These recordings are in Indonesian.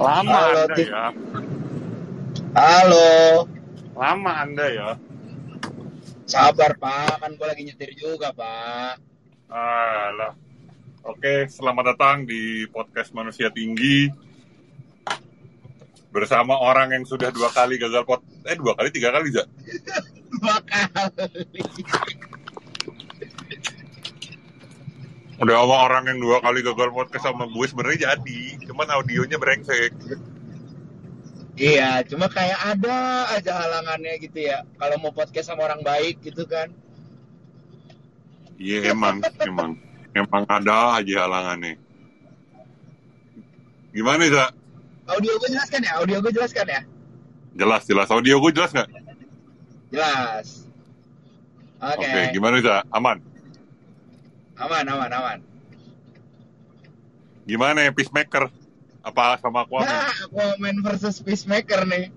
Lama Halo, Anda ya. Halo. Lama Anda ya. Sabar, Pak. Kan gue lagi nyetir juga, Pak. Alah. Oke, selamat datang di podcast Manusia Tinggi. Bersama orang yang sudah dua kali gagal pot eh dua kali tiga kali Za. Dua kali. Udah sama orang yang dua kali gagal podcast sama gue sebenarnya jadi, cuman audionya brengsek. Iya, cuma kayak ada aja halangannya gitu ya. Kalau mau podcast sama orang baik gitu kan. Iya emang, emang, emang ada aja halangannya. Gimana Za? Audio gue jelaskan ya? Audio gue jelaskan ya? Jelas, jelas. Audio gue jelas nggak? Jelas. Oke. Oke, gimana Za? Aman? Aman, aman, aman. Gimana ya Peacemaker? Apa sama Aquaman? Nah, Aquaman versus Peacemaker nih.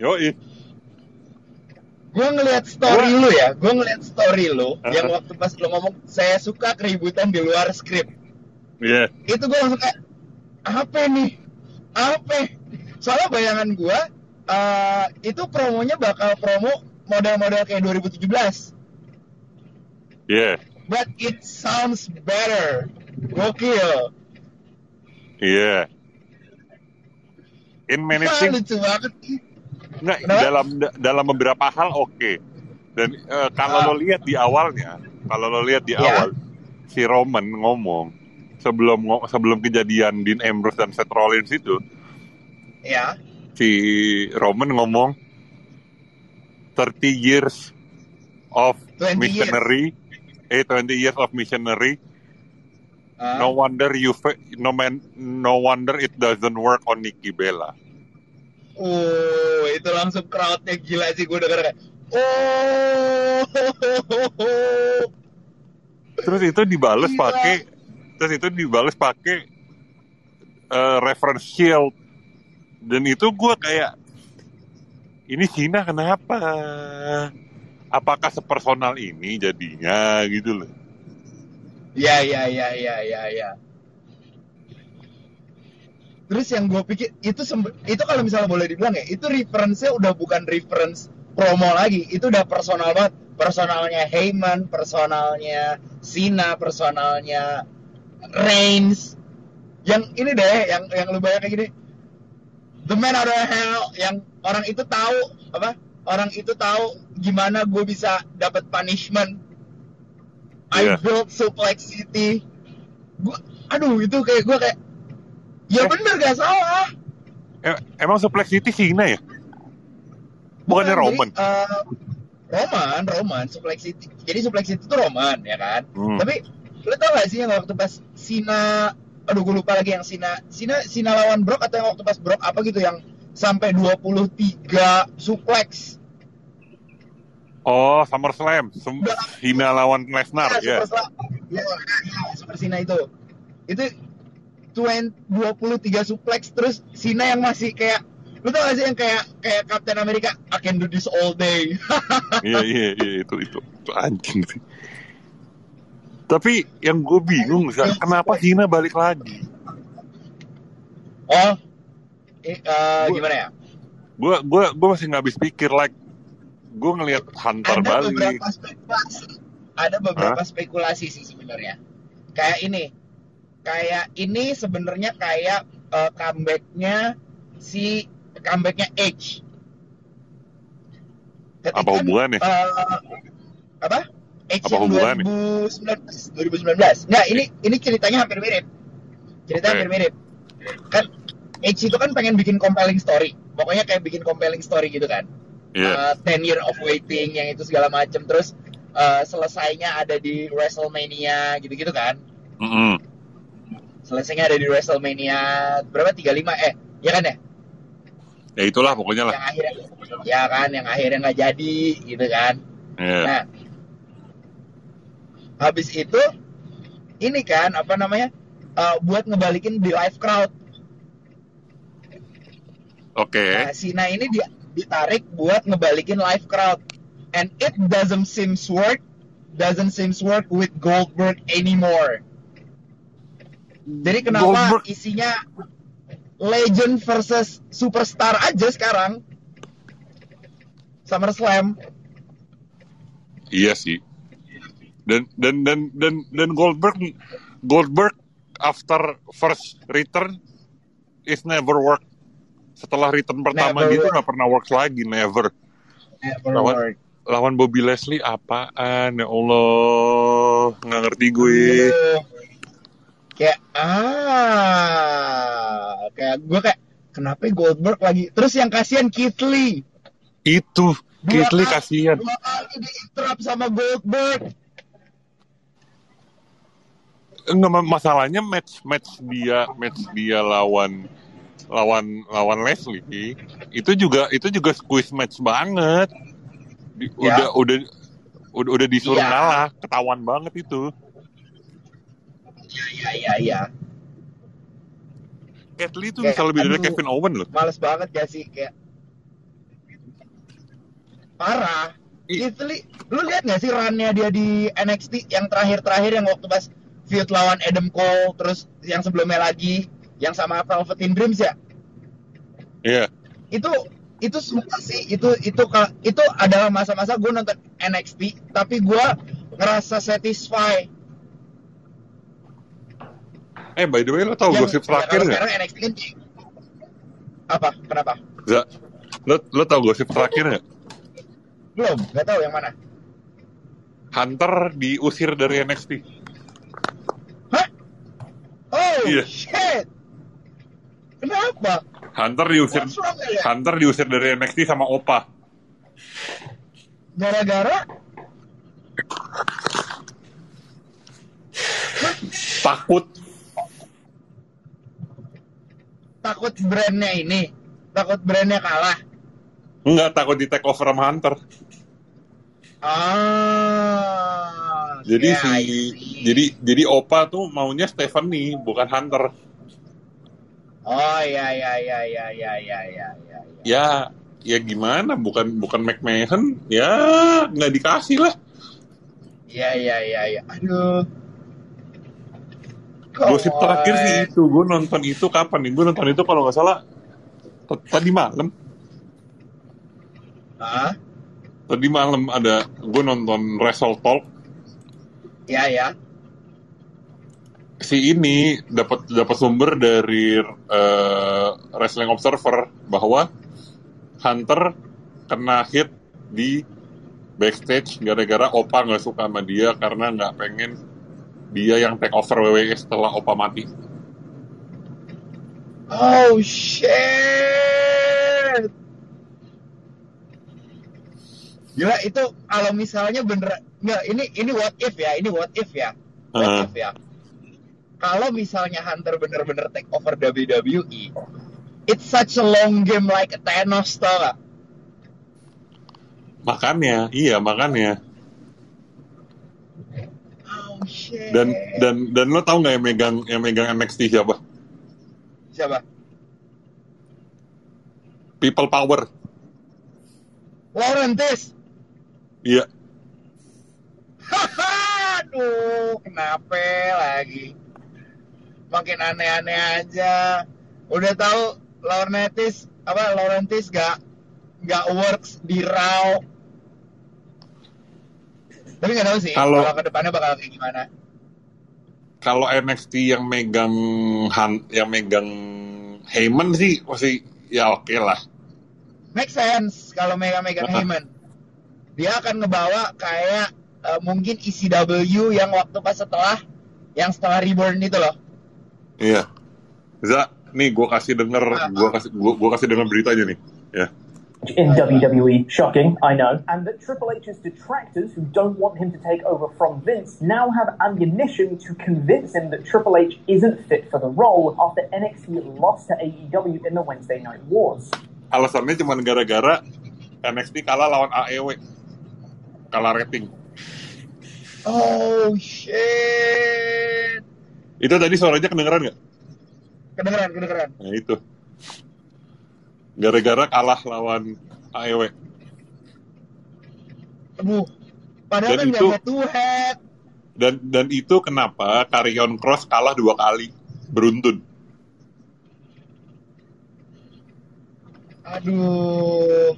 Yoi. Gue ngeliat story lu ya, gue ngeliat story lu yang waktu pas lu ngomong saya suka keributan di luar skrip. Iya. Itu gue langsung kayak apa nih? Apa? Soalnya bayangan gue eh, itu promonya bakal promo model-model kayak 2017. Iya. But it sounds better. Gokil. Iya. In many Wah, things, lucu banget. Kenapa? dalam dalam beberapa hal oke. Dan eh, kalau Ah. lo lihat di awalnya, kalau lo lihat di Iya. awal, si Roman ngomong sebelum sebelum kejadian Dean Ambrose dan Seth Rollins itu, Ya. si Roman ngomong 30 years of 20 years. Missionary, eh 20 years of missionary. Ah. No wonder you no man no wonder it doesn't work on Nikki Bella. Oh, itu langsung crowdnya gila sih gue denger kayak Oh, Terus itu dibales pakai terus itu dibales pakai eh, reference shield. Dan itu gue kayak ini Cina kenapa? Apakah sepersonal ini jadinya gitu loh. ya ya ya ya ya ya. Terus yang gue pikir itu itu kalau misalnya boleh dibilang ya, itu reference-nya udah bukan reference promo lagi, itu udah personal banget. Personalnya Heyman, personalnya Cena, personalnya Reigns. Yang ini deh, yang yang lu bayang kayak gini. The man out of hell yang orang itu tahu apa? Orang itu tahu gimana gue bisa dapat punishment. I Iya. built Suplex City. Gua, aduh itu kayak gue kayak ya Eh. bener gak salah. Eh, emang Suplex City Cina ya? Bukannya Bukan, Roman? jadi, eh, Roman, Roman, Suplex City. Jadi Suplex City itu Roman ya kan. Hmm. Tapi lu tau gak sih yang waktu pas Sina aduh gue lupa lagi yang Sina Sina Sina lawan Brock atau yang waktu pas Brock apa gitu yang sampai 23 suplex Oh, SummerSlam. Sem- Udah. Hina lawan Lesnar, ya, ya. Super Sina itu itu 20, 23 suplex terus Sina yang masih kayak lu tau gak sih yang kayak kayak Captain America I can do this all day Iya, iya, iya, itu, itu, itu anjing sih. Tapi yang gue bingung, kenapa Hina balik lagi? oh eh, Gua- gimana ya? Gue gue gue masih nggak habis pikir, like, gue ngelihat Hunter ada balik. beberapa spekulasi. Ada beberapa spekulasi sih sebenarnya. Kayak ini. Kayak ini sebenarnya kayak eh, comebacknya si comebacknya Edge. Ketika, Apa hubungannya? eh, apa? Edge Apa hubungannya? 2019 2019 nggak ini ini ceritanya hampir mirip. Ceritanya Oke. hampir mirip. Kan Edge itu kan pengen bikin compelling story. Pokoknya kayak bikin compelling story gitu kan. Iya, uh, 10 year of waiting yang itu segala macem. Terus uh, selesainya ada di WrestleMania gitu-gitu kan. Mm-mm. selesainya ada di WrestleMania berapa? 35 eh ya kan ya? Ya itulah pokoknya lah. yang akhirnya ya kan yang akhirnya nggak jadi gitu kan. Iya. nah habis itu ini kan apa namanya uh, buat ngebalikin di live crowd Oke, Nah, Sina ini dia ditarik buat ngebalikin live crowd. And it doesn't seems work, doesn't seems work with Goldberg anymore. Jadi kenapa Goldberg. isinya legend versus superstar aja sekarang. SummerSlam. Iya sih. Dan dan dan dan dan Goldberg Goldberg after first return is never work. Setelah return pertama Never gitu nggak pernah works lagi, never. Never Lawan- work. Lawan Bobby Leslie apaan ya Allah nggak ngerti gue. Aduh. Kayak ah, kayak gue kayak kenapa Goldberg lagi? Terus yang kasihan Keith Lee. Itu Dua Keith Lee kasihan. Dua kali di interrupt sama Goldberg. Enggak ma- masalahnya match match dia match dia lawan lawan lawan Leslie itu juga itu juga squeeze match banget. Di- Ya. Udah udah udah udah disuruh Iya. ngalah, ketahuan banget itu. Iya iya iya. Cat Lee tuh bisa lebih dari. Kevin Owen loh. Males banget gak sih kayak parah. Keith Lee, lu lihat gak sih runnya dia di NXT yang terakhir-terakhir yang waktu pas feud lawan Adam Cole, terus yang sebelumnya lagi yang sama Velveteen Dreams ya? Iya. itu itu semua sih itu itu itu adalah masa-masa gue nonton NXT tapi gue ngerasa satisfy Eh by the way lo tau Yang- gosip terakhir nggak? sekarang NXT kan apa kenapa Za, lo lo tau gosip terakhir nggak? belum nggak tahu yang mana Hunter diusir dari NXT. hah oh Iya. shit kenapa Hunter diusir wrong it? Hunter diusir dari NXT sama Opa. gara-gara Takut takut brandnya ini takut brandnya kalah Enggak takut di take over sama Hunter. ah Jadi yeah, si jadi jadi Opa tuh maunya Stephanie bukan Hunter. Oh iya iya iya iya iya iya iya. Ya, ya ya gimana bukan bukan McMahon ya nggak dikasih lah. Iya iya iya iya. Aduh. Gosip terakhir sih itu, gue nonton itu kapan nih? Gue nonton itu kalau nggak salah tadi malam. Hah? Tadi malam ada gue nonton Wrestle Talk. ya ya si ini dapat dapat sumber dari eh, Wrestling Observer bahwa Hunter kena hit di backstage gara-gara Opa nggak suka sama dia karena nggak pengen dia yang take over WWE setelah Opa mati. Oh shit. Gila itu kalau misalnya bener nggak ini ini what if ya ini what if ya what Heeh. if ya kalau misalnya Hunter bener-bener take over WWE it's such a long game like a Thanos tau gak? makanya, iya makanya. Oh shit. Dan dan dan lo tau nggak yang megang yang megang NXT siapa? siapa? People Power. Laurentis. Iya. Aduh, kenapa lagi? Makin aneh-aneh aja. Udah tahu Laurentis apa Laurentis gak gak works di Raw. Tapi nggak tahu sih Kalau- ke depannya bakal kayak gimana. Kalau NXT yang megang Han, yang megang Heyman sih masih ya oke lah. Make sense kalau Mega Megan Apa? Heyman. Dia akan ngebawa kayak eh, mungkin ECW yang waktu pas setelah yang setelah Reborn itu loh. Iya. Za, nih gue kasih denger, gue kasih gua, gua kasih denger beritanya nih. Ya. in WWE. Shocking, I know. And that Triple H's detractors, who don't want him to take over from Vince, now have ammunition to convince him that Triple H isn't fit for the role after NXT lost to AEW in the Wednesday Night Wars. Alasannya cuma gara-gara NXT kalah lawan AEW. Kalah rating. Oh shit. Itu tadi suaranya kedengeran nggak? Kedengeran, kedengeran. Nah itu. Gara-gara kalah lawan AEW. Aduh. Padahal Dan kan itu- head to head. Dan dan itu kenapa Karrion Cross kalah dua kali beruntun. Aduh.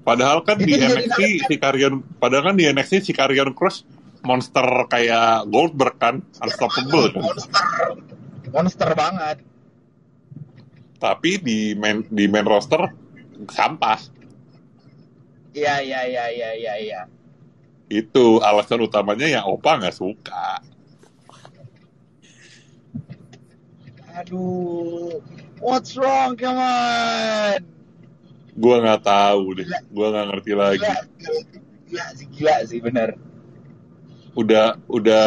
Padahal kan Itu di NXT si Karrion, padahal kan di NXT si Karrion Cross monster kayak Goldberg kan, unstoppable kan. Monster. Monster banget. Tapi di main di main roster sampah. Iya, iya, iya, iya, iya, iya. Itu alasan utamanya ya Opa nggak suka. Aduh. What's wrong? Come on. Gua nggak tahu deh, gua nggak ngerti lagi. Gila, gila, gila sih, gila sih, bener. Udah udah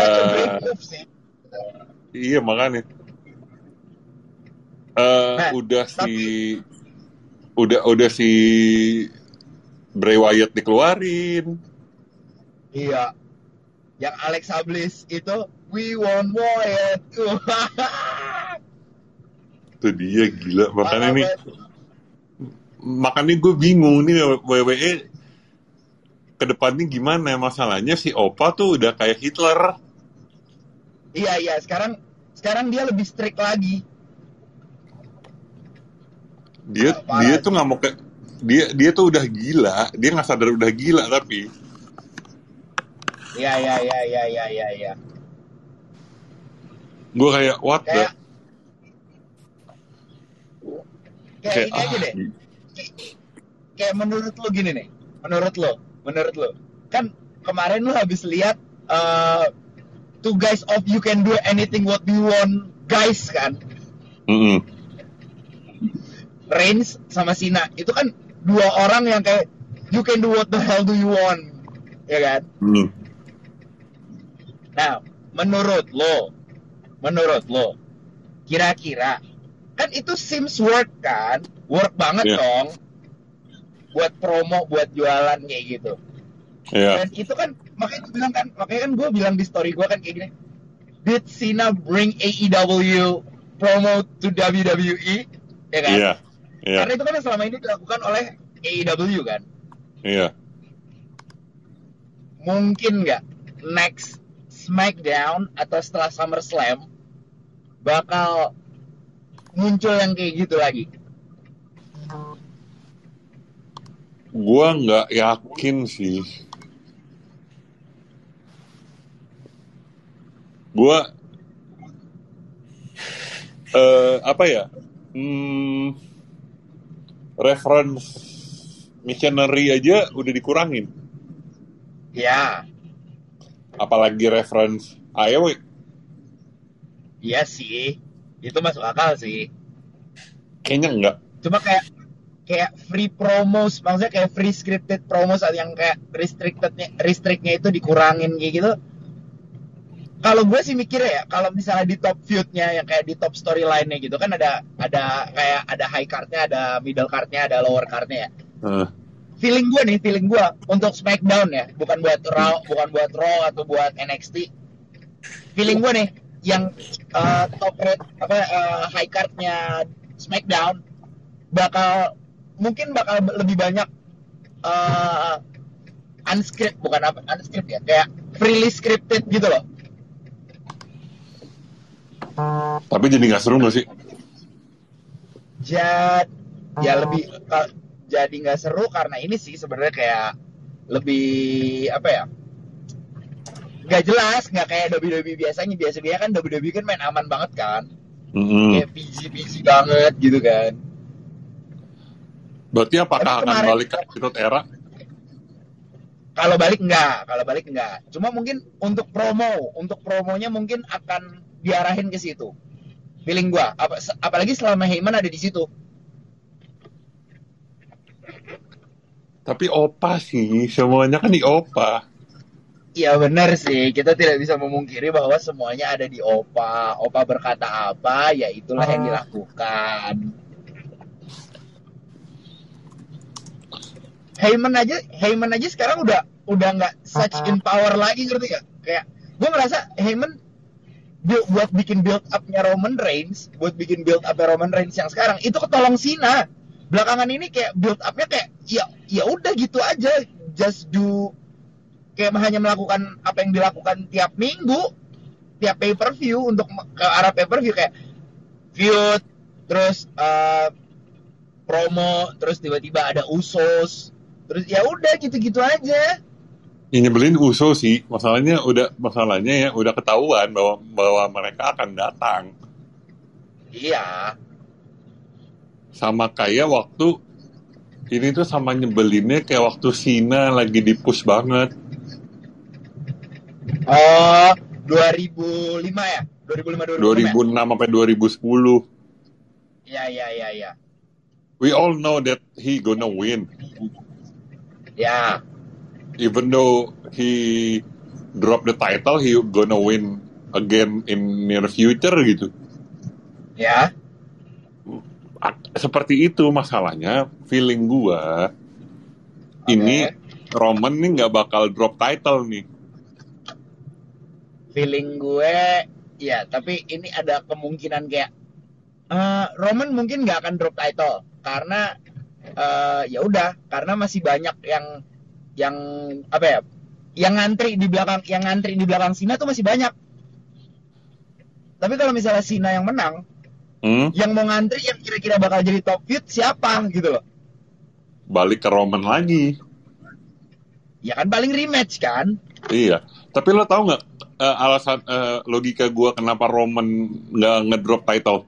iya makanya. Eh Nah, udah si udah udah si Bray Wyatt dikeluarin. Iya. Yang Alexa Bliss itu, we want Wyatt. Itu dia gila makanya nih makanya gue bingung nih WWE ke depannya gimana masalahnya si Opa tuh udah kayak Hitler Iya, iya. Sekarang sekarang dia lebih strict lagi. dia Ah, parah dia tuh nggak mau ke dia dia tuh udah gila dia nggak sadar udah gila tapi Iya, iya, iya, iya, iya, iya, iya. gue kayak what the Kayak kayak kayak ini aja ah deh. Kayak menurut lo gini nih. Menurut lo, menurut lo. Kan kemarin lo habis lihat eh two guys of you can do anything what you want guys kan. mm-mm. Reigns sama Cena itu kan dua orang yang kayak you can do what the hell do you want ya kan Hmm. nah menurut lo menurut lo kira-kira kan itu seems work kan work banget Iya. dong buat promo buat jualan kayak gitu. Ya dan itu kan makanya gue bilang kan makanya kan gue bilang di story gue kan kayak gini. Did Cena bring AEW promo to WWE ya kan? Iya. Iya. Karena itu kan yang selama ini dilakukan oleh AEW kan. iya. Mungkin nggak next SmackDown atau setelah SummerSlam bakal muncul yang kayak gitu lagi. Gue nggak yakin sih. Gue eh apa ya? Hmm, reference missionary aja udah dikurangin. Ya, apalagi reference AEW iya sih. Itu masuk akal sih. kayaknya enggak Cuma kayak kayak free promos, maksudnya kayak free scripted promos yang kayak restrictednya restrictnya itu dikurangin kayak gitu. Kalau gue sih mikirnya ya, kalau misalnya di top feud-nya yang kayak di top storyline-nya gitu kan ada ada kayak ada high card-nya, ada middle card-nya, ada lower card-nya ya. Eh, Feeling gue nih, feeling gue untuk SmackDown ya, bukan buat Raw, bukan buat Raw atau buat NXT. Feeling gue nih yang uh, top rate apa uh, high card-nya SmackDown bakal mungkin bakal lebih banyak uh, unscript bukan apa unscript ya kayak freely scripted gitu loh. Tapi jadi nggak seru nggak sih? Jad ya lebih ka- jadi nggak seru karena ini sih sebenarnya kayak lebih apa ya nggak jelas nggak kayak WWE biasanya. Biasa dia kan WWE kan main aman banget kan. Mm-mm. kayak PG PG banget gitu kan berarti apakah Tapi akan kemarin- balik ke Attitude era? Kalau balik enggak kalau balik enggak. Cuma mungkin untuk promo untuk promonya mungkin akan diarahin ke situ. Feeling gua. Apa, apalagi selama Heyman ada di situ. Tapi Opa sih semuanya kan di Opa. Iya benar sih, kita tidak bisa memungkiri bahwa semuanya ada di Opa. Opa berkata apa, ya itulah yang dilakukan. Heyman aja, Heyman aja sekarang udah udah nggak such in power lagi ngerti gak? Kayak gue ngerasa Heyman bu- buat bikin build up-nya Roman Reigns, buat bikin build up Roman Reigns yang sekarang itu ketolong Cena. Belakangan ini kayak build up-nya kayak ya ya udah gitu aja, just do kayak hanya melakukan apa yang dilakukan tiap minggu tiap pay per view untuk ke arah pay per view kayak feud terus eh, promo terus tiba-tiba ada usos terus ya udah gitu-gitu aja Yang nyebelin Uso sih, masalahnya udah masalahnya ya udah ketahuan bahwa bahwa mereka akan datang. iya Sama kayak waktu ini tuh sama nyebelinnya kayak waktu Sina lagi di push banget. oh 2005 ya 2005 2006 2006 ya? sampai 2010. Iya iya iya iya. We all know that he gonna win. Ya, Even though he drop the title, he gonna win again in near future gitu. ya. A- Seperti itu masalahnya. Feeling gua ini Roman nih nggak bakal drop title nih. Feeling gue ya, tapi ini ada kemungkinan kayak eh, Roman mungkin nggak akan drop title karena eh, ya udah karena masih banyak yang yang apa ya yang ngantri di belakang yang ngantri di belakang Cena tuh masih banyak tapi kalau misalnya Cena yang menang Hmm? yang mau ngantri yang kira-kira bakal jadi top feud siapa gitu loh Balik ke Roman lagi. ya kan paling rematch kan Iya. Tapi lo tau nggak eh, alasan eh, logika gua kenapa Roman nggak ngedrop title?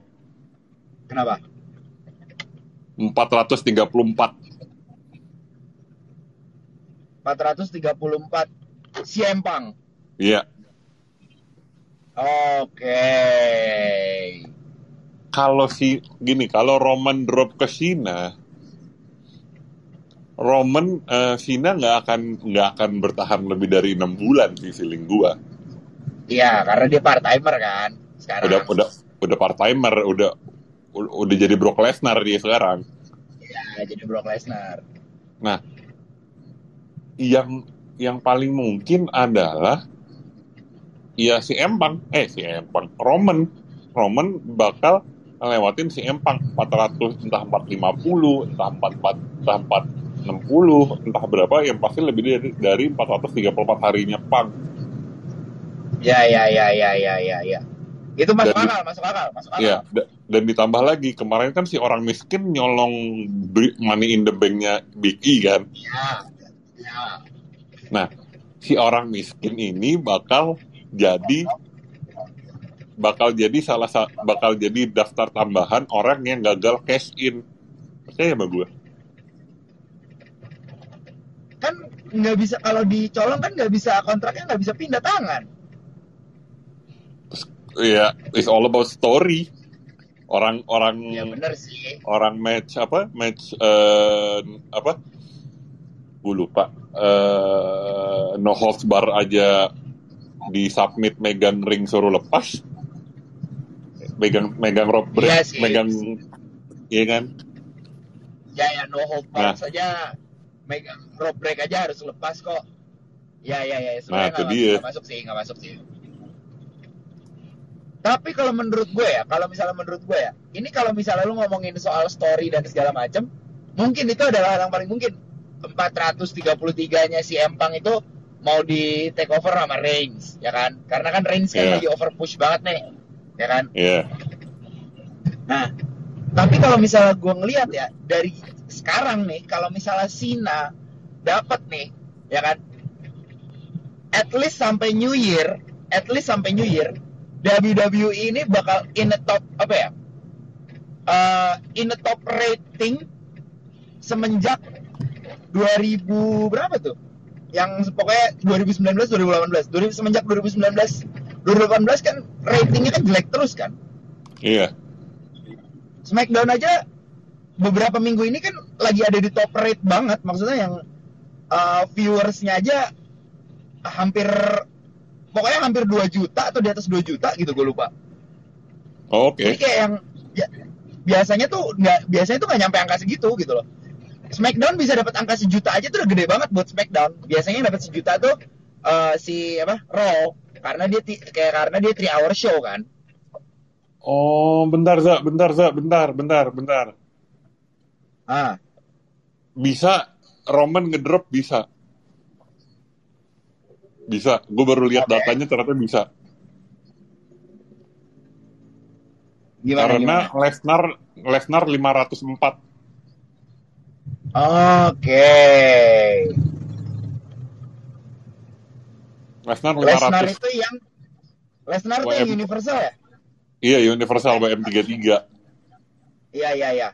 kenapa 434. 434 CM Punk Iya. oke Kalau si gini, kalau Roman drop ke Cena, Roman eh, Cena nggak akan nggak akan bertahan lebih dari enam bulan sih feeling gua. Iya, karena dia part timer kan sekarang. Udah udah udah part timer, udah udah jadi Brock Lesnar dia sekarang. Ya, jadi Brock Lesnar. Nah, yang yang paling mungkin adalah ya si Empang, eh si Empang, Roman, Roman bakal ngelewatin si Empang 400 entah 450, entah 44, entah 460, entah berapa yang pasti lebih dari dari 434 harinya Pang. Ya, ya, ya, ya, ya, ya, ya. Itu masuk Dan- akal, masuk akal, masuk akal. Iya, da- dan ditambah lagi kemarin kan si orang miskin nyolong money in the bank-nya Big E kan. Ya, ya. Nah, si orang miskin ini bakal jadi bakal jadi salah sa- bakal jadi daftar tambahan orang yang gagal cash in. Percaya sama gue? Kan nggak bisa kalau dicolong kan nggak bisa kontraknya nggak bisa pindah tangan. Iya, it's all about story. Orang-orang Ya bener sih. orang match apa? Match eh, apa? Gue lupa. Eh, no holds bar aja di submit megang ring suruh lepas. Megang megang rope break, Iya sih. megang iya kan? Ya, ya, no hold Nah. bar saja. Megang rope break aja harus lepas kok. Ya, ya, ya. Nah, Sebenarnya nggak dia. masuk, masuk sih, nggak masuk sih. Tapi kalau menurut gue ya, kalau misalnya menurut gue ya, ini kalau misalnya lu ngomongin soal story dan segala macam, mungkin itu adalah hal yang paling mungkin. 433-nya si Empang itu mau di take over sama Reigns, ya kan? Karena kan Reigns kan Iya. lagi over push banget nih, ya kan? Iya. Nah, tapi kalau misalnya gue ngelihat ya dari sekarang nih, kalau misalnya Sina dapat nih, ya kan, at least sampai New Year, at least sampai New Year, WWE ini bakal in the top apa ya? Eh, in the top rating semenjak 2000 berapa tuh? Yang pokoknya 2019 2018. 2000 semenjak 2019 2018 kan ratingnya kan jelek terus kan? Iya. Smackdown aja beberapa minggu ini kan lagi ada di top rate banget maksudnya yang uh, viewersnya aja hampir pokoknya hampir 2 juta atau di atas 2 juta gitu gue lupa Oke. jadi kayak yang ya, biasanya tuh nggak biasanya tuh nggak nyampe angka segitu gitu loh Smackdown bisa dapat angka sejuta aja tuh udah gede banget buat Smackdown biasanya yang dapat sejuta tuh uh, si apa Raw karena dia kayak karena dia 3 hour show kan Oh, bentar, Za, bentar, Za, bentar, bentar, bentar. ah Bisa Roman ngedrop bisa. Bisa. Gue baru lihat Oke. datanya ternyata bisa. gimana Karena gimana Lesnar Lesnar 504. Oke. Lesnar Lesnar 500 itu yang Lesnar itu yang universal ya? iya Universal WM33 Iya iya iya.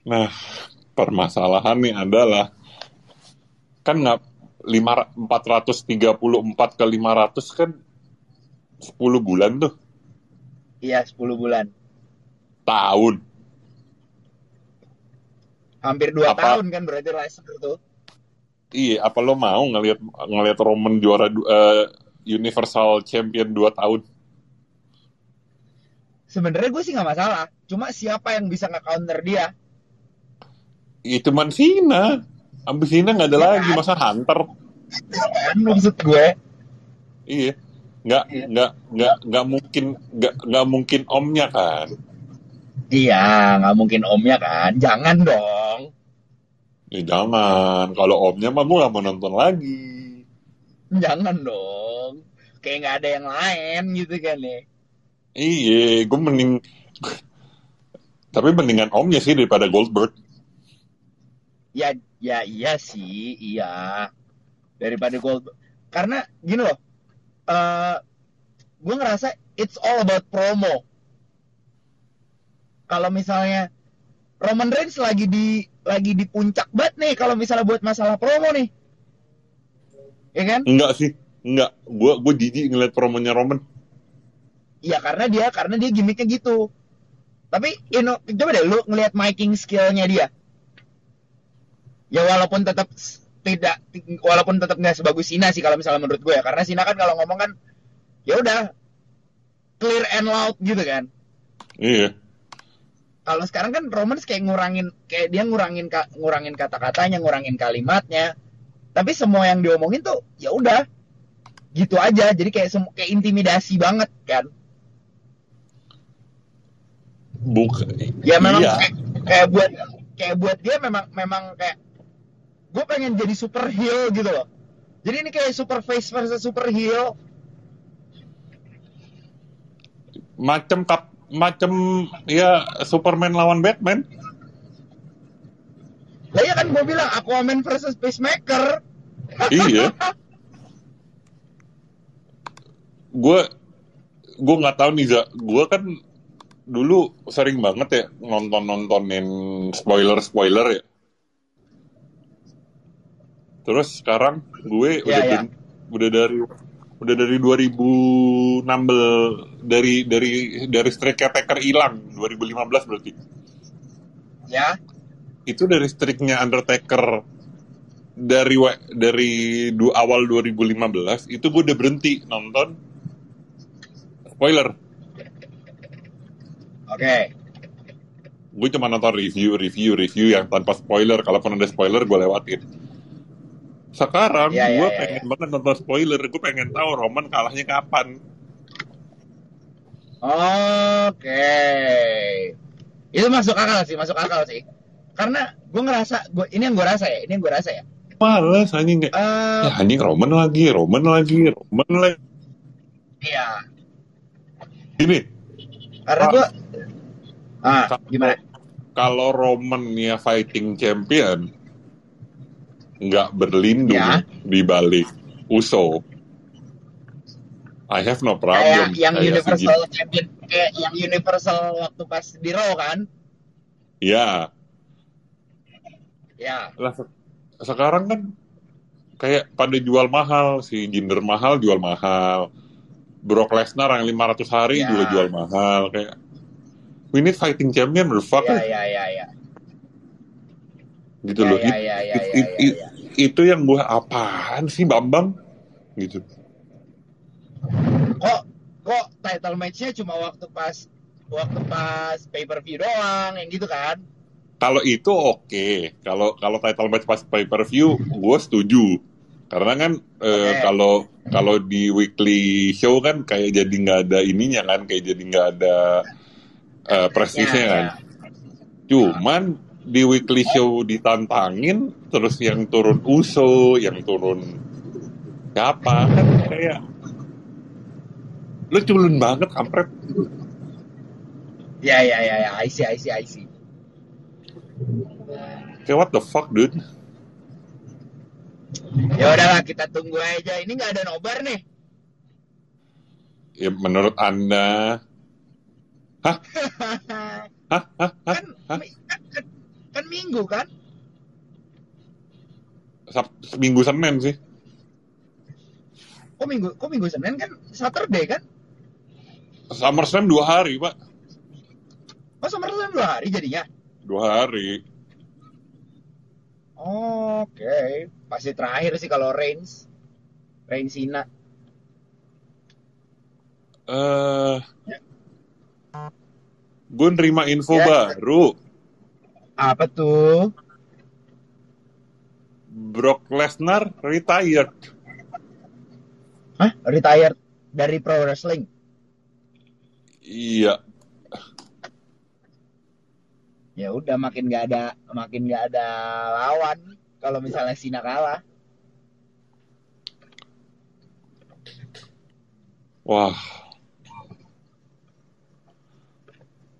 nah permasalahan nih adalah kan nggak lima 434 ke 500 kan 10 bulan tuh Iya 10 bulan. tahun Hampir 2 Apa? tahun kan berarti Lesnar tuh. iya apa lo mau ngelihat ngelihat Roman juara eh, Universal Champion 2 tahun Sebenarnya gue sih nggak masalah. Cuma siapa yang bisa nge-counter dia? itu cuman Cena abis Cena nggak ada Ya lagi kan? masa Hunter Kan maksud gue. iya nggak Iya. nggak nggak nggak mungkin nggak nggak mungkin omnya kan Iya, nggak mungkin omnya kan. Jangan dong. ya jangan kalau omnya mah gue nggak mau nonton lagi Jangan dong. Kayak nggak ada yang lain gitu kan ya. Iya, gue mending tapi mendingan omnya sih daripada Goldberg. Ya, ya iya sih, iya. Daripada gold. Karena gini loh, eh gue ngerasa it's all about promo. Kalau misalnya Roman Reigns lagi di lagi di puncak banget nih kalau misalnya buat masalah promo nih. Ya kan? Enggak sih, enggak. Gue gue jijik ngeliat promonya Roman. Iya karena dia karena dia gimmicknya gitu. Tapi you know, coba deh lu ngelihat miking skillnya dia. Ya walaupun tetap tidak walaupun tetap nggak sebagus Sina sih kalau misalnya menurut gue ya karena Sina kan kalau ngomong kan ya udah clear and loud gitu kan. Iya, Kalau sekarang kan Romans kayak ngurangin kayak dia ngurangin ka- ngurangin kata-katanya, ngurangin kalimatnya. Tapi semua yang diomongin tuh ya udah gitu aja. Jadi kayak semu- kayak intimidasi banget kan. buk. ya memang iya. kayak, kayak buat kayak buat dia memang memang kayak gue pengen jadi super heel gitu loh jadi ini kayak super face versus super heel Macem kap, macem ya Superman lawan Batman. lah ya kan gue bilang Aquaman versus Peacemaker iya. Gue gue nggak tahu nih Za. Gue kan dulu sering banget ya nonton nontonin spoiler spoiler ya. Terus sekarang gue Iya, udah iya. ben- udah dari udah dari 2016 dari dari dari streak Taker hilang 2015 berarti. ya Itu dari streaknya Undertaker dari dari du, awal 2015 itu gue udah berhenti nonton spoiler. oke Gue cuma nonton review, review, review yang tanpa spoiler. Kalaupun ada spoiler gue lewatin. Sekarang Iya, iya, gue iya, pengen banget nonton spoiler. Gue pengen tahu Roman kalahnya kapan. oke. Itu masuk akal sih masuk akal sih. Karena gue ngerasa gue ini yang gue rasa ya ini yang gue rasa ya. Males anjing kayak, Eh, ya anjing Roman lagi, Roman lagi, Roman lagi. iya. Gini, karena gue ah gimana? kalau Roman ya fighting champion, nggak berlindung Ya. di balik Uso. I have no problem. kayak yang Kayak universal segini. champion kayak yang universal waktu pas di Raw kan Ya, ya lah se- sekarang kan kayak pada jual mahal si Jinder mahal jual mahal Brock Lesnar yang 500 hari Ya. juga jual mahal kayak we need fighting champion the fuck ya ya ya ya gitu Ya, loh ya, It- ya, ya, it- ya, it- ya, it- ya. Itu yang gue apaan sih Bambang? Gitu. Kok kok title matchnya cuma waktu pas waktu pas pay per view doang yang gitu kan? Kalau itu oke. Kalau kalau title match pas pay per view gue setuju. Karena kan eh, Oke. kalau kalau di weekly show kan kayak jadi nggak ada ininya kan kayak jadi nggak ada eh, prestisnya Ya, kan. ya. cuman di weekly show ditantangin terus yang turun Uso yang turun siapa kan kayak lu culun banget kampret. Ya ya ya ya I see I see I see. Kayak what the fuck, dude? Ya udahlah kita tunggu aja. Ini nggak ada nobar nih. Ya menurut anda, hah, hah, hah, hah, kan, kan, kan, minggu kan? Sab- Minggu Senin sih. Kok minggu? Kok minggu Senin kan? Saturday kan? SummerSlam dua hari, Pak. Oh SummerSlam dua hari jadinya. Dua hari. Oke, pasti terakhir sih kalau Reigns. Reigns Cena. Eh, gue nerima info Ya. baru. Apa tuh? Brock Lesnar retired. Hah? Retired dari pro wrestling. Iya. Ya udah makin nggak ada makin nggak ada lawan kalau misalnya Cena kalah. Wah.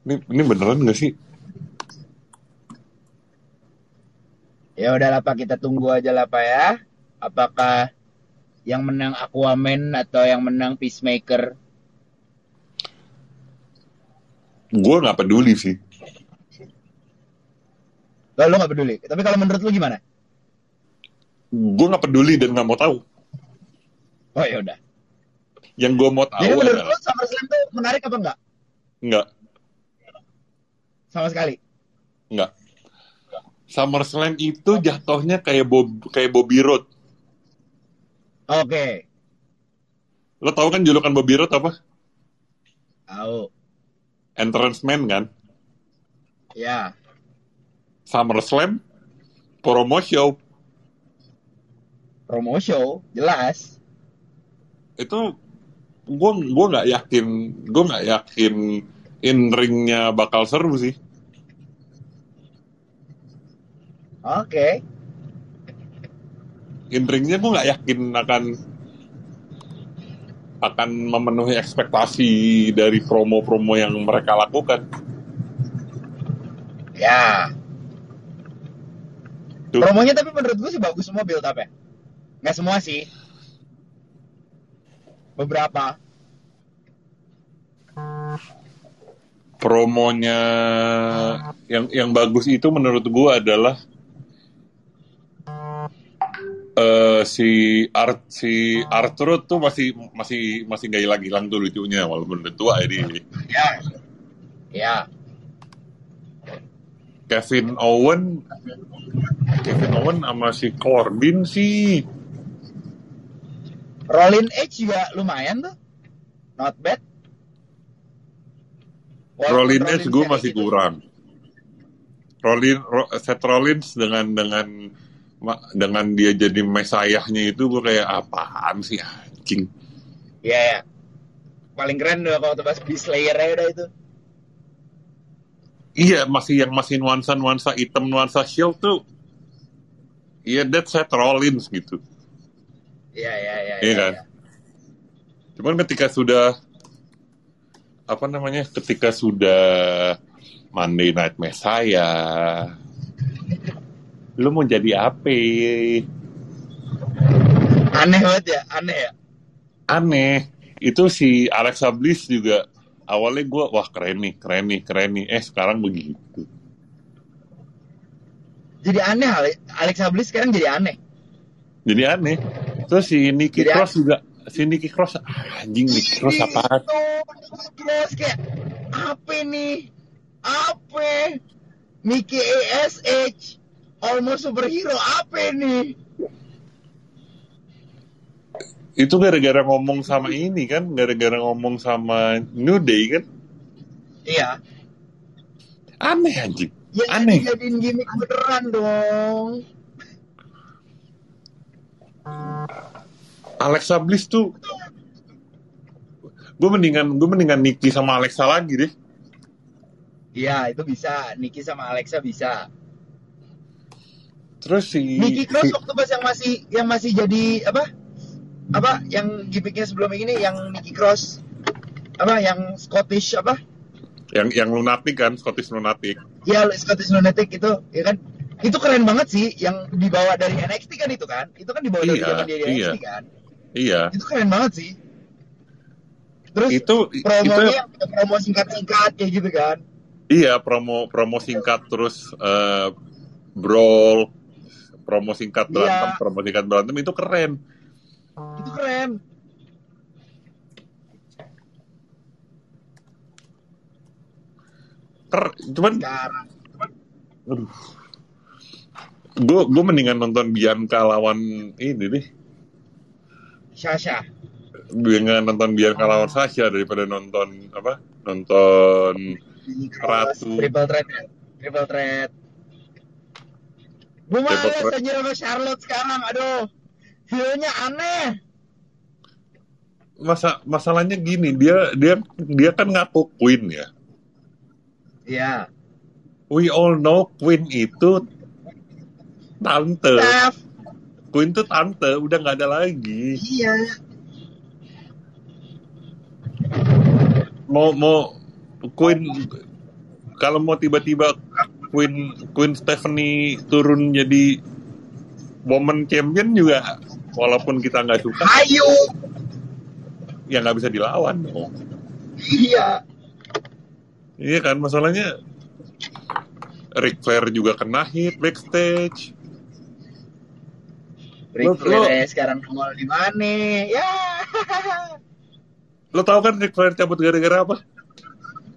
Ini, ini beneran gak sih? Ya udahlah Pak kita tunggu aja lah Pak ya. Apakah yang menang Aquaman atau yang menang Peacemaker? Gue nggak peduli sih. Lo lo nggak peduli. Tapi kalau menurut lu gimana? Gue nggak peduli dan nggak mau tahu. Oh ya udah. Yang gue mau tahu Jadi menurut adalah lu SummerSlam tuh menarik apa enggak? nggak, Sama sekali. nggak. SummerSlam itu jatuhnya kayak Bob, kayak Bobby Roode. Oke. Lo tau kan julukan Bobby Roode apa? Tahu. Entrance man kan? Ya. SummerSlam, promo show. Promo show jelas. Itu gue gua nggak yakin, gue nggak yakin in ringnya bakal seru sih. Oke. In ringnya gue nggak yakin akan akan memenuhi ekspektasi dari promo-promo yang mereka lakukan. Ya. Tuh. Promonya tapi menurut gue sih bagus semua build up ya. Nggak semua sih. Beberapa. promonya yang yang bagus itu menurut gua adalah eh si Art si Arthur tuh masih masih masih gak hilang hilang tuh lucunya walaupun udah tua ya dia. Ya. Ya. Kevin Owen Kevin Owen sama si Corbin sih Rollin Edge juga lumayan tuh. Not bad. Rollins Edge gue masih gitu. kurang. Rollin Ro- Seth Rollins dengan dengan dengan dia jadi mesayahnya itu gue kayak apaan sih anjing. Iya, ya. Paling keren udah kalau tebas Slayer ya udah itu. Iya masih yang masih nuansa nuansa hitam nuansa shield tuh. Iya that Seth Rollins gitu. Iya, iya, iya. Iya kan? Cuman ketika sudah apa namanya? Ketika sudah Monday Night Messiah, lu mau jadi apa? Aneh banget ya, aneh ya. Aneh. Itu si Alexa Bliss juga awalnya gue wah keren nih, keren nih, keren nih. Eh sekarang begitu. Jadi aneh Ale- Alexa Bliss sekarang jadi aneh. Jadi aneh. Terus si Nikki Jadi Cross juga, si Nikki Cross ah, anjing Nikki Cross apa? Cross kayak apa nih? Apa? Mickey ASH almost superhero apa nih? Itu gara-gara ngomong sama ini kan, gara-gara ngomong sama New Day kan. Iya. Aneh anjing. Ya Aneh. jadiin gimmick beneran dong. Alexa Bliss tuh gue mendingan gue mendingan Nikki sama Alexa lagi deh Iya, itu bisa. Nicky sama Alexa bisa. Terus si, Nicky Cross si- waktu pas yang masih yang masih jadi apa? Apa yang gimmicknya sebelum ini yang Nicky Cross apa yang Scottish apa? yang yang lunatic kan Scottish lunatic Ya Scottish Lunatic itu, ya kan? itu keren banget sih yang dibawa dari NXT kan itu kan itu kan dibawa dari Iya, zaman dia di iya. NXT kan Iya. itu keren banget sih terus Itu itu promonya promo singkat-singkat kayak gitu kan iya promo promo singkat terus eh, brawl, promo singkat Iya. berantem, promo singkat berantem itu keren. itu keren Ker- cuman sekarang aduh. Gue gue mendingan nonton Bianca lawan ini deh. Sasha Dengan nonton Bianca lawan Sasha daripada nonton apa? Nonton Ratu. triple threat ya? triple threat gue males threat. anjir sama Charlotte sekarang aduh Hero-nya aneh masa masalahnya gini dia dia dia kan ngaku queen ya. Iya. We all know queen itu tante. Steph. Queen tuh tante, udah nggak ada lagi. Iya. Mau mau Queen kalau mau tiba-tiba Queen Queen Stephanie turun jadi woman champion juga walaupun kita nggak suka Ayo. ya nggak bisa dilawan dong. Iya. Iya kan masalahnya Ric Flair juga kena hit backstage. Ric Lo- lo- Flair sekarang nongol di mana? Ya. Lo tau kan Ric Flair cabut gara-gara apa?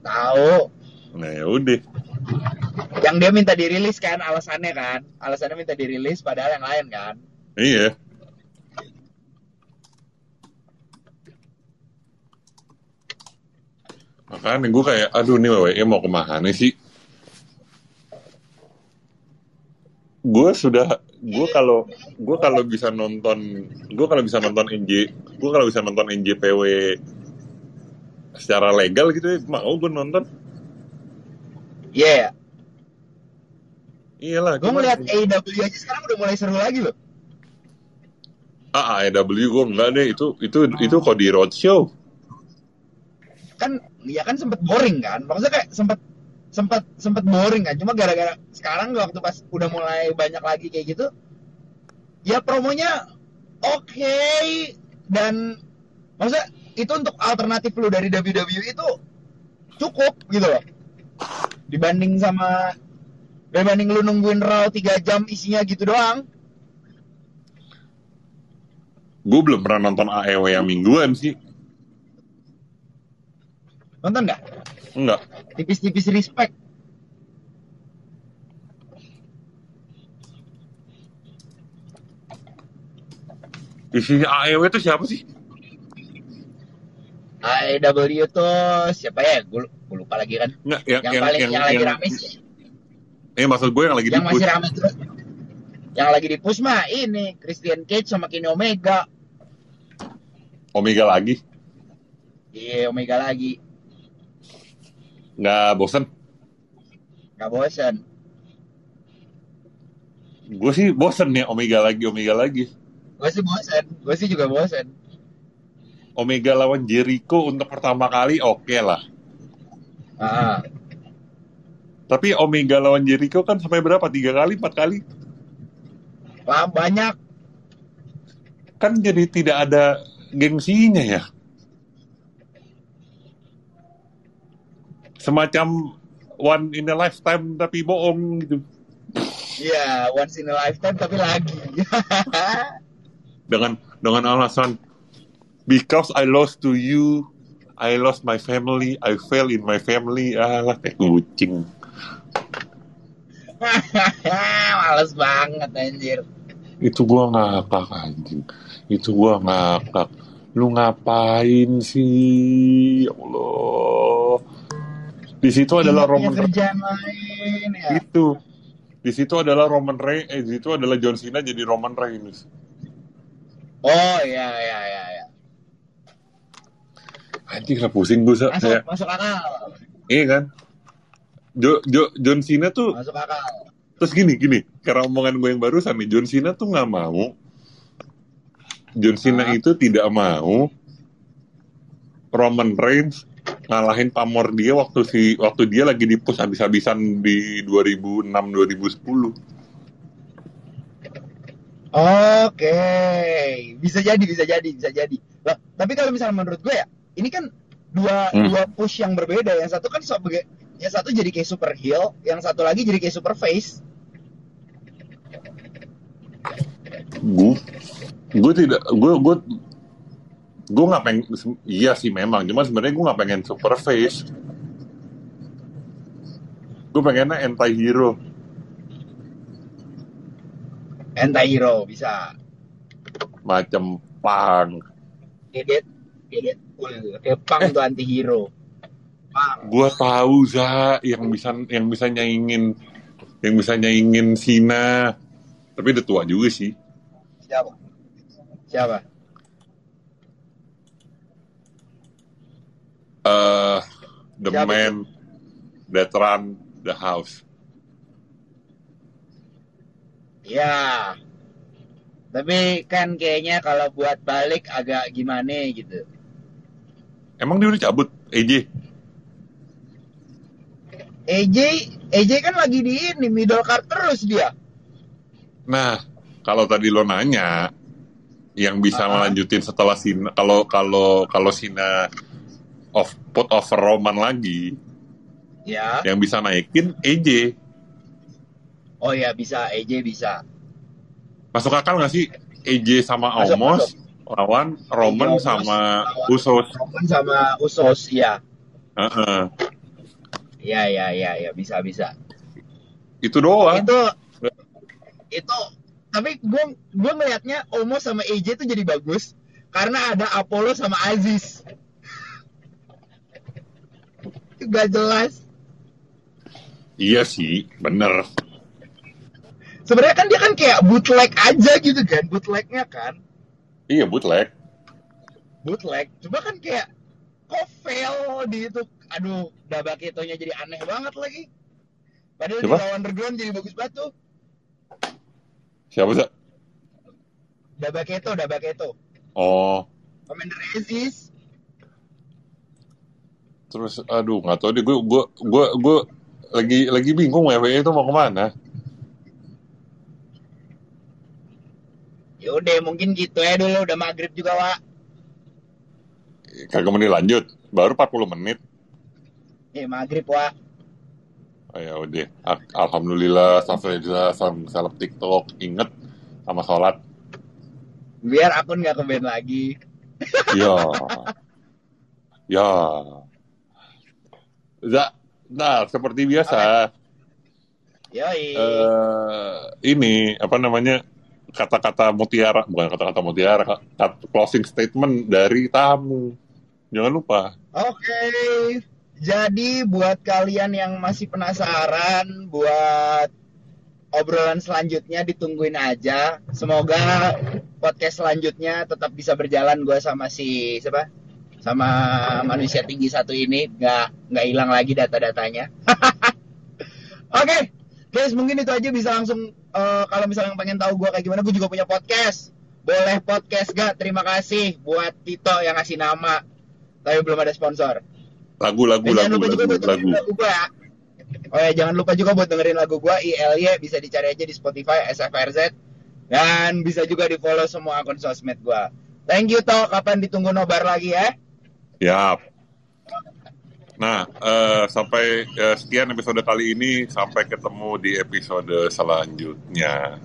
Tahu. Nah ya udah. Yang dia minta dirilis kan alasannya kan? Alasannya minta dirilis padahal yang lain kan? Iya. Makanya gue kayak, aduh nih WWE mau ke mana sih? Gue sudah, gue kalau gue kalau bisa nonton, gue kalau bisa nonton NJ, gue kalau bisa nonton NJPW secara legal gitu, ya, mau gue nonton. Iya. Iyalah. Gue ngeliat AEW aja sekarang udah mulai seru lagi loh. Ah, AEW gue enggak deh, itu itu itu kok di roadshow. Kan ya kan sempet boring kan? Maksudnya kayak sempet sempet sempet boring kan? Cuma gara-gara sekarang waktu pas udah mulai banyak lagi kayak gitu, ya promonya oke dan maksudnya itu untuk alternatif lu dari WWE itu cukup gitu loh dibanding sama dibanding lu nungguin Raw 3 jam isinya gitu doang Gue belum pernah nonton AEW yang mingguan sih. nonton nggak Enggak. tipis-tipis respect Isinya AEW itu siapa sih? AEW tuh siapa ya gue lupa lagi kan Enggak, yang yang, yang paling yang, yang, lagi yang- rame sih Eh maksud gue yang lagi yang di masih rame terus yang lagi di push mah ini Christian Cage sama Kenny Omega Omega lagi. iya Omega lagi Nggak bosen. nggak bosan Gue sih bosen ya Omega lagi, Omega lagi. gue sih bosan gue sih juga bosan Omega lawan Jericho untuk pertama kali oke lah. ah Tapi Omega lawan Jericho kan sampai berapa? Tiga kali, empat kali? lah banyak Kan jadi tidak ada gengsinya ya. Semacam one in a lifetime tapi bohong gitu. Iya, once in a lifetime tapi lagi. dengan dengan alasan because I lost to you, I lost my family, I fail in my family, alah kayak kucing. Males banget anjir. Itu gua ngakak anjing. Itu gua ngakak. Lu ngapain sih? Ya Allah. Di situ adalah Iya, punya Roman lain ya. itu. Di situ adalah Roman Reigns, eh, di situ adalah John Cena jadi Roman Reigns. Oh iya iya iya iya. Anjing lah pusing gue Masuk saya. masuk akal. Iya kan? Jo, Jo, John Cena tuh Masuk akal. terus gini gini karena omongan gue yang barusan nih John Cena tuh nggak mau John Cena Ah. itu tidak mau Roman Reigns ngalahin pamor dia waktu si waktu dia lagi di push habis-habisan di 2006 2010 Oke, bisa jadi, bisa jadi, bisa jadi. Lah, tapi kalau misalnya menurut gue ya, ini kan dua Hmm. dua push yang berbeda. Yang satu kan sebagai yang satu jadi kayak super heel, yang satu lagi jadi kayak super face. gue gue tidak gue gue gue nggak pengen iya sih memang cuma sebenarnya gue nggak pengen super face gue pengennya anti hero Anti hero bisa. macam pang Dedet, dedet, cool. Kayak pang tuh anti hero. Gue tahu za yang bisa yang bisa nyaingin yang bisa nyaingin Sina tapi udah tua juga sih Siapa? Siapa? eh the Siapa man that run the house Ya. Tapi kan kayaknya kalau buat balik agak gimana gitu. emang dia udah cabut AJ AJ, AJ kan lagi di ini middle card terus dia. Nah, kalau tadi lo nanya yang bisa Ah. melanjutin setelah Sina kalau kalau kalau Sina off put over Roman lagi, Ya. yang bisa naikin AJ. Oh ya bisa, AJ bisa. Masuk akal nggak sih AJ sama Masuk, Omos lawan Roman Omos sama Usos? Roman sama Usos, ya. Heeh. Ya, ya, ya, ya, bisa, bisa. Itu doang. Itu, itu, tapi gue gue ngelihatnya Omos sama AJ itu jadi bagus karena ada Apollo sama Aziz. Gak jelas. Iya sih, bener. Sebenarnya kan dia kan kayak bootleg aja gitu kan, bootlegnya kan. Iya bootleg. bootleg coba kan kayak kok fail di itu? Aduh Dabaketonya jadi aneh banget lagi. Padahal Siapa? di lawan underground jadi bagus banget tuh. Siapa sih? Dabaketo Dabaketo Oh, Commander Aziz. Terus aduh nggak tahu deh gue gue gue gue lagi lagi bingung WWE itu mau ke mana? yaudah mungkin gitu ya dulu udah maghrib juga Wak Kagak menit lanjut, baru 40 menit. eh maghrib Wak Oh, ya udah, Al- alhamdulillah, alhamdulillah, salam salam TikTok, inget sama sholat. biar akun nggak ke band lagi Ya, ya. Za, nah seperti biasa, yoi eh ini apa namanya kata-kata mutiara, bukan kata-kata mutiara, kata closing statement dari tamu. Jangan lupa. Oke, jadi buat kalian yang masih penasaran, buat obrolan selanjutnya ditungguin aja. Semoga podcast selanjutnya tetap bisa berjalan gue sama si siapa? Sama manusia tinggi satu ini nggak nggak hilang lagi data-datanya. Oke, guys mungkin itu aja bisa langsung eh, kalau misalnya pengen tahu gue kayak gimana, gue juga punya podcast. Boleh podcast gak? Terima kasih buat Tito yang ngasih nama tapi belum ada sponsor. Lagu, lupa juga lagu, dengerin lagu. lagu gua. Oh ya, jangan lupa juga buat dengerin lagu gua ILY bisa dicari aja di Spotify SFRZ dan bisa juga di follow semua akun sosmed gua. Thank you toh, kapan ditunggu nobar lagi ya? Yap. Nah, eh, sampai eh, sekian episode kali ini. Sampai ketemu di episode selanjutnya.